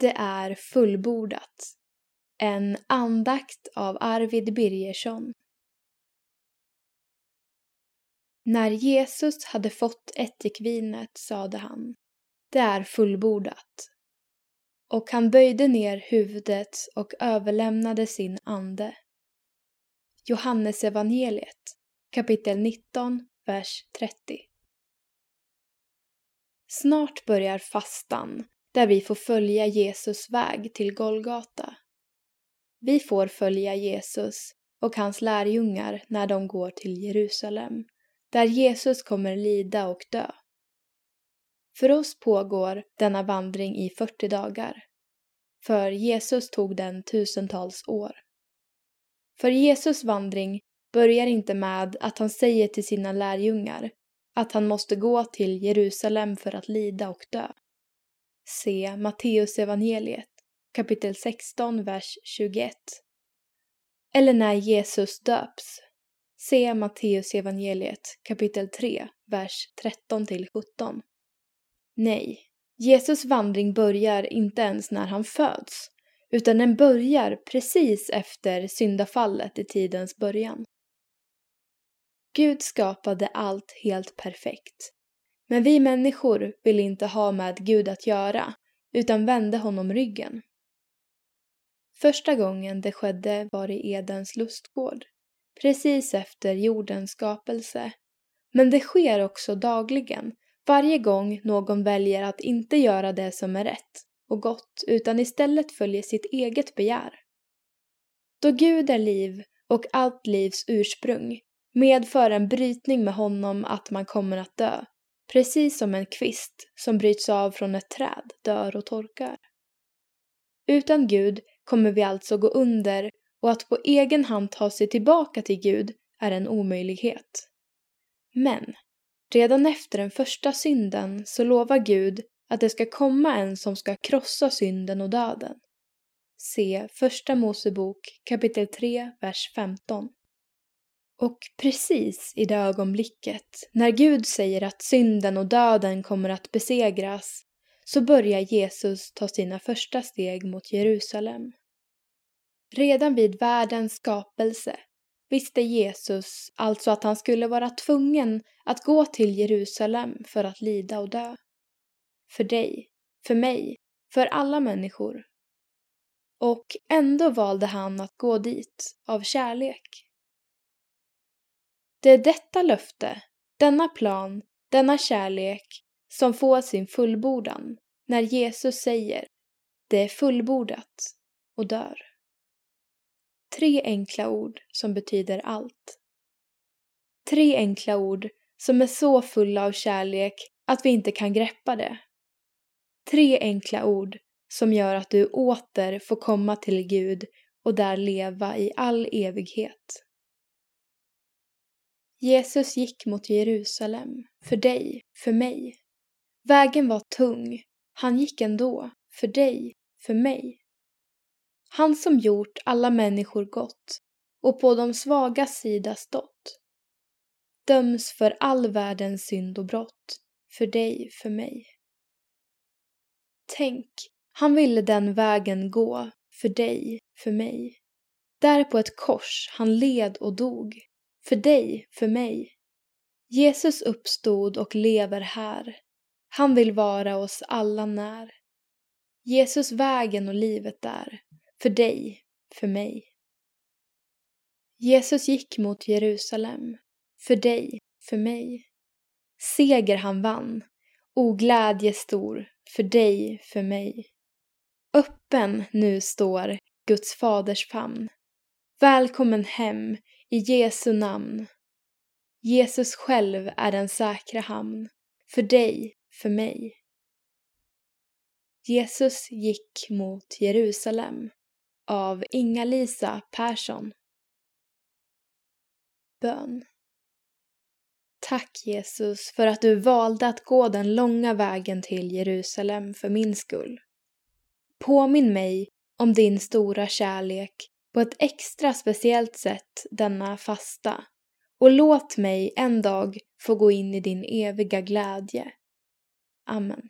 Det är fullbordat. En andakt av Arvid Birgersson. När Jesus hade fått ättikvinet sade han, det är fullbordat. Och han böjde ner huvudet och överlämnade sin ande. Johannes evangeliet, kapitel 19, vers 30. Snart börjar fastan, där vi får följa Jesus väg till Golgata. Vi får följa Jesus och hans lärjungar när de går till Jerusalem, där Jesus kommer lida och dö. För oss pågår denna vandring i 40 dagar. För Jesus tog den tusentals år. För Jesus vandring börjar inte med att han säger till sina lärjungar att han måste gå till Jerusalem för att lida och dö. Se Matteus evangeliet kapitel 16, vers 21. Eller när Jesus döps. Se Matteus evangeliet kapitel 3, vers 13 till 17. Nej, Jesus vandring börjar inte ens när han föds, utan den börjar precis efter syndafallet i tidens början. Gud skapade allt helt perfekt. Men vi människor vill inte ha med Gud att göra, utan vände honom ryggen. Första gången det skedde var i Edens lustgård, precis efter jordens skapelse. Men det sker också dagligen, varje gång någon väljer att inte göra det som är rätt och gott utan istället följer sitt eget begär. Då Gud är liv och allt livs ursprung medför en brytning med honom att man kommer att dö, precis som en kvist som bryts av från ett träd dör och torkar. Utan Gud kommer vi alltså gå under och att på egen hand ta sig tillbaka till Gud är en omöjlighet. Men redan efter den första synden så lovar Gud att det ska komma en som ska krossa synden och döden. Se Första Mosebok kapitel 3, vers 15. Och precis i det ögonblicket, när Gud säger att synden och döden kommer att besegras, så börjar Jesus ta sina första steg mot Jerusalem. Redan vid världens skapelse visste Jesus alltså att han skulle vara tvungen att gå till Jerusalem för att lida och dö. För dig, för mig, för alla människor. Och ändå valde han att gå dit av kärlek. Det är detta löfte, denna plan, denna kärlek som får sin fullbordan när Jesus säger det är fullbordat och dör. Tre enkla ord som betyder allt. Tre enkla ord som är så fulla av kärlek att vi inte kan greppa det. Tre enkla ord som gör att du åter får komma till Gud och där leva i all evighet. Jesus gick mot Jerusalem, för dig, för mig. Vägen var tung, han gick ändå, för dig, för mig. Han som gjort alla människor gott och på de svagas sida stått döms för all världens synd och brott, för dig, för mig. Tänk, han ville den vägen gå, för dig, för mig. Där på ett kors han led och dog, för dig, för mig. Jesus uppstod och lever här. Han vill vara oss alla när. Jesus vägen och livet där, för dig, för mig. Jesus gick mot Jerusalem, för dig, för mig. Seger han vann, o glädje stor, för dig, för mig. Öppen nu står Guds faders famn. Välkommen hem i Jesu namn. Jesus själv är den säkra hamn, för dig, för mig. Jesus gick mot Jerusalem av Inga-Lisa Persson. Bön. Tack Jesus för att du valde att gå den långa vägen till Jerusalem för min skull. Påminn mig om din stora kärlek på ett extra speciellt sätt denna fasta och låt mig en dag få gå in i din eviga glädje. Amen.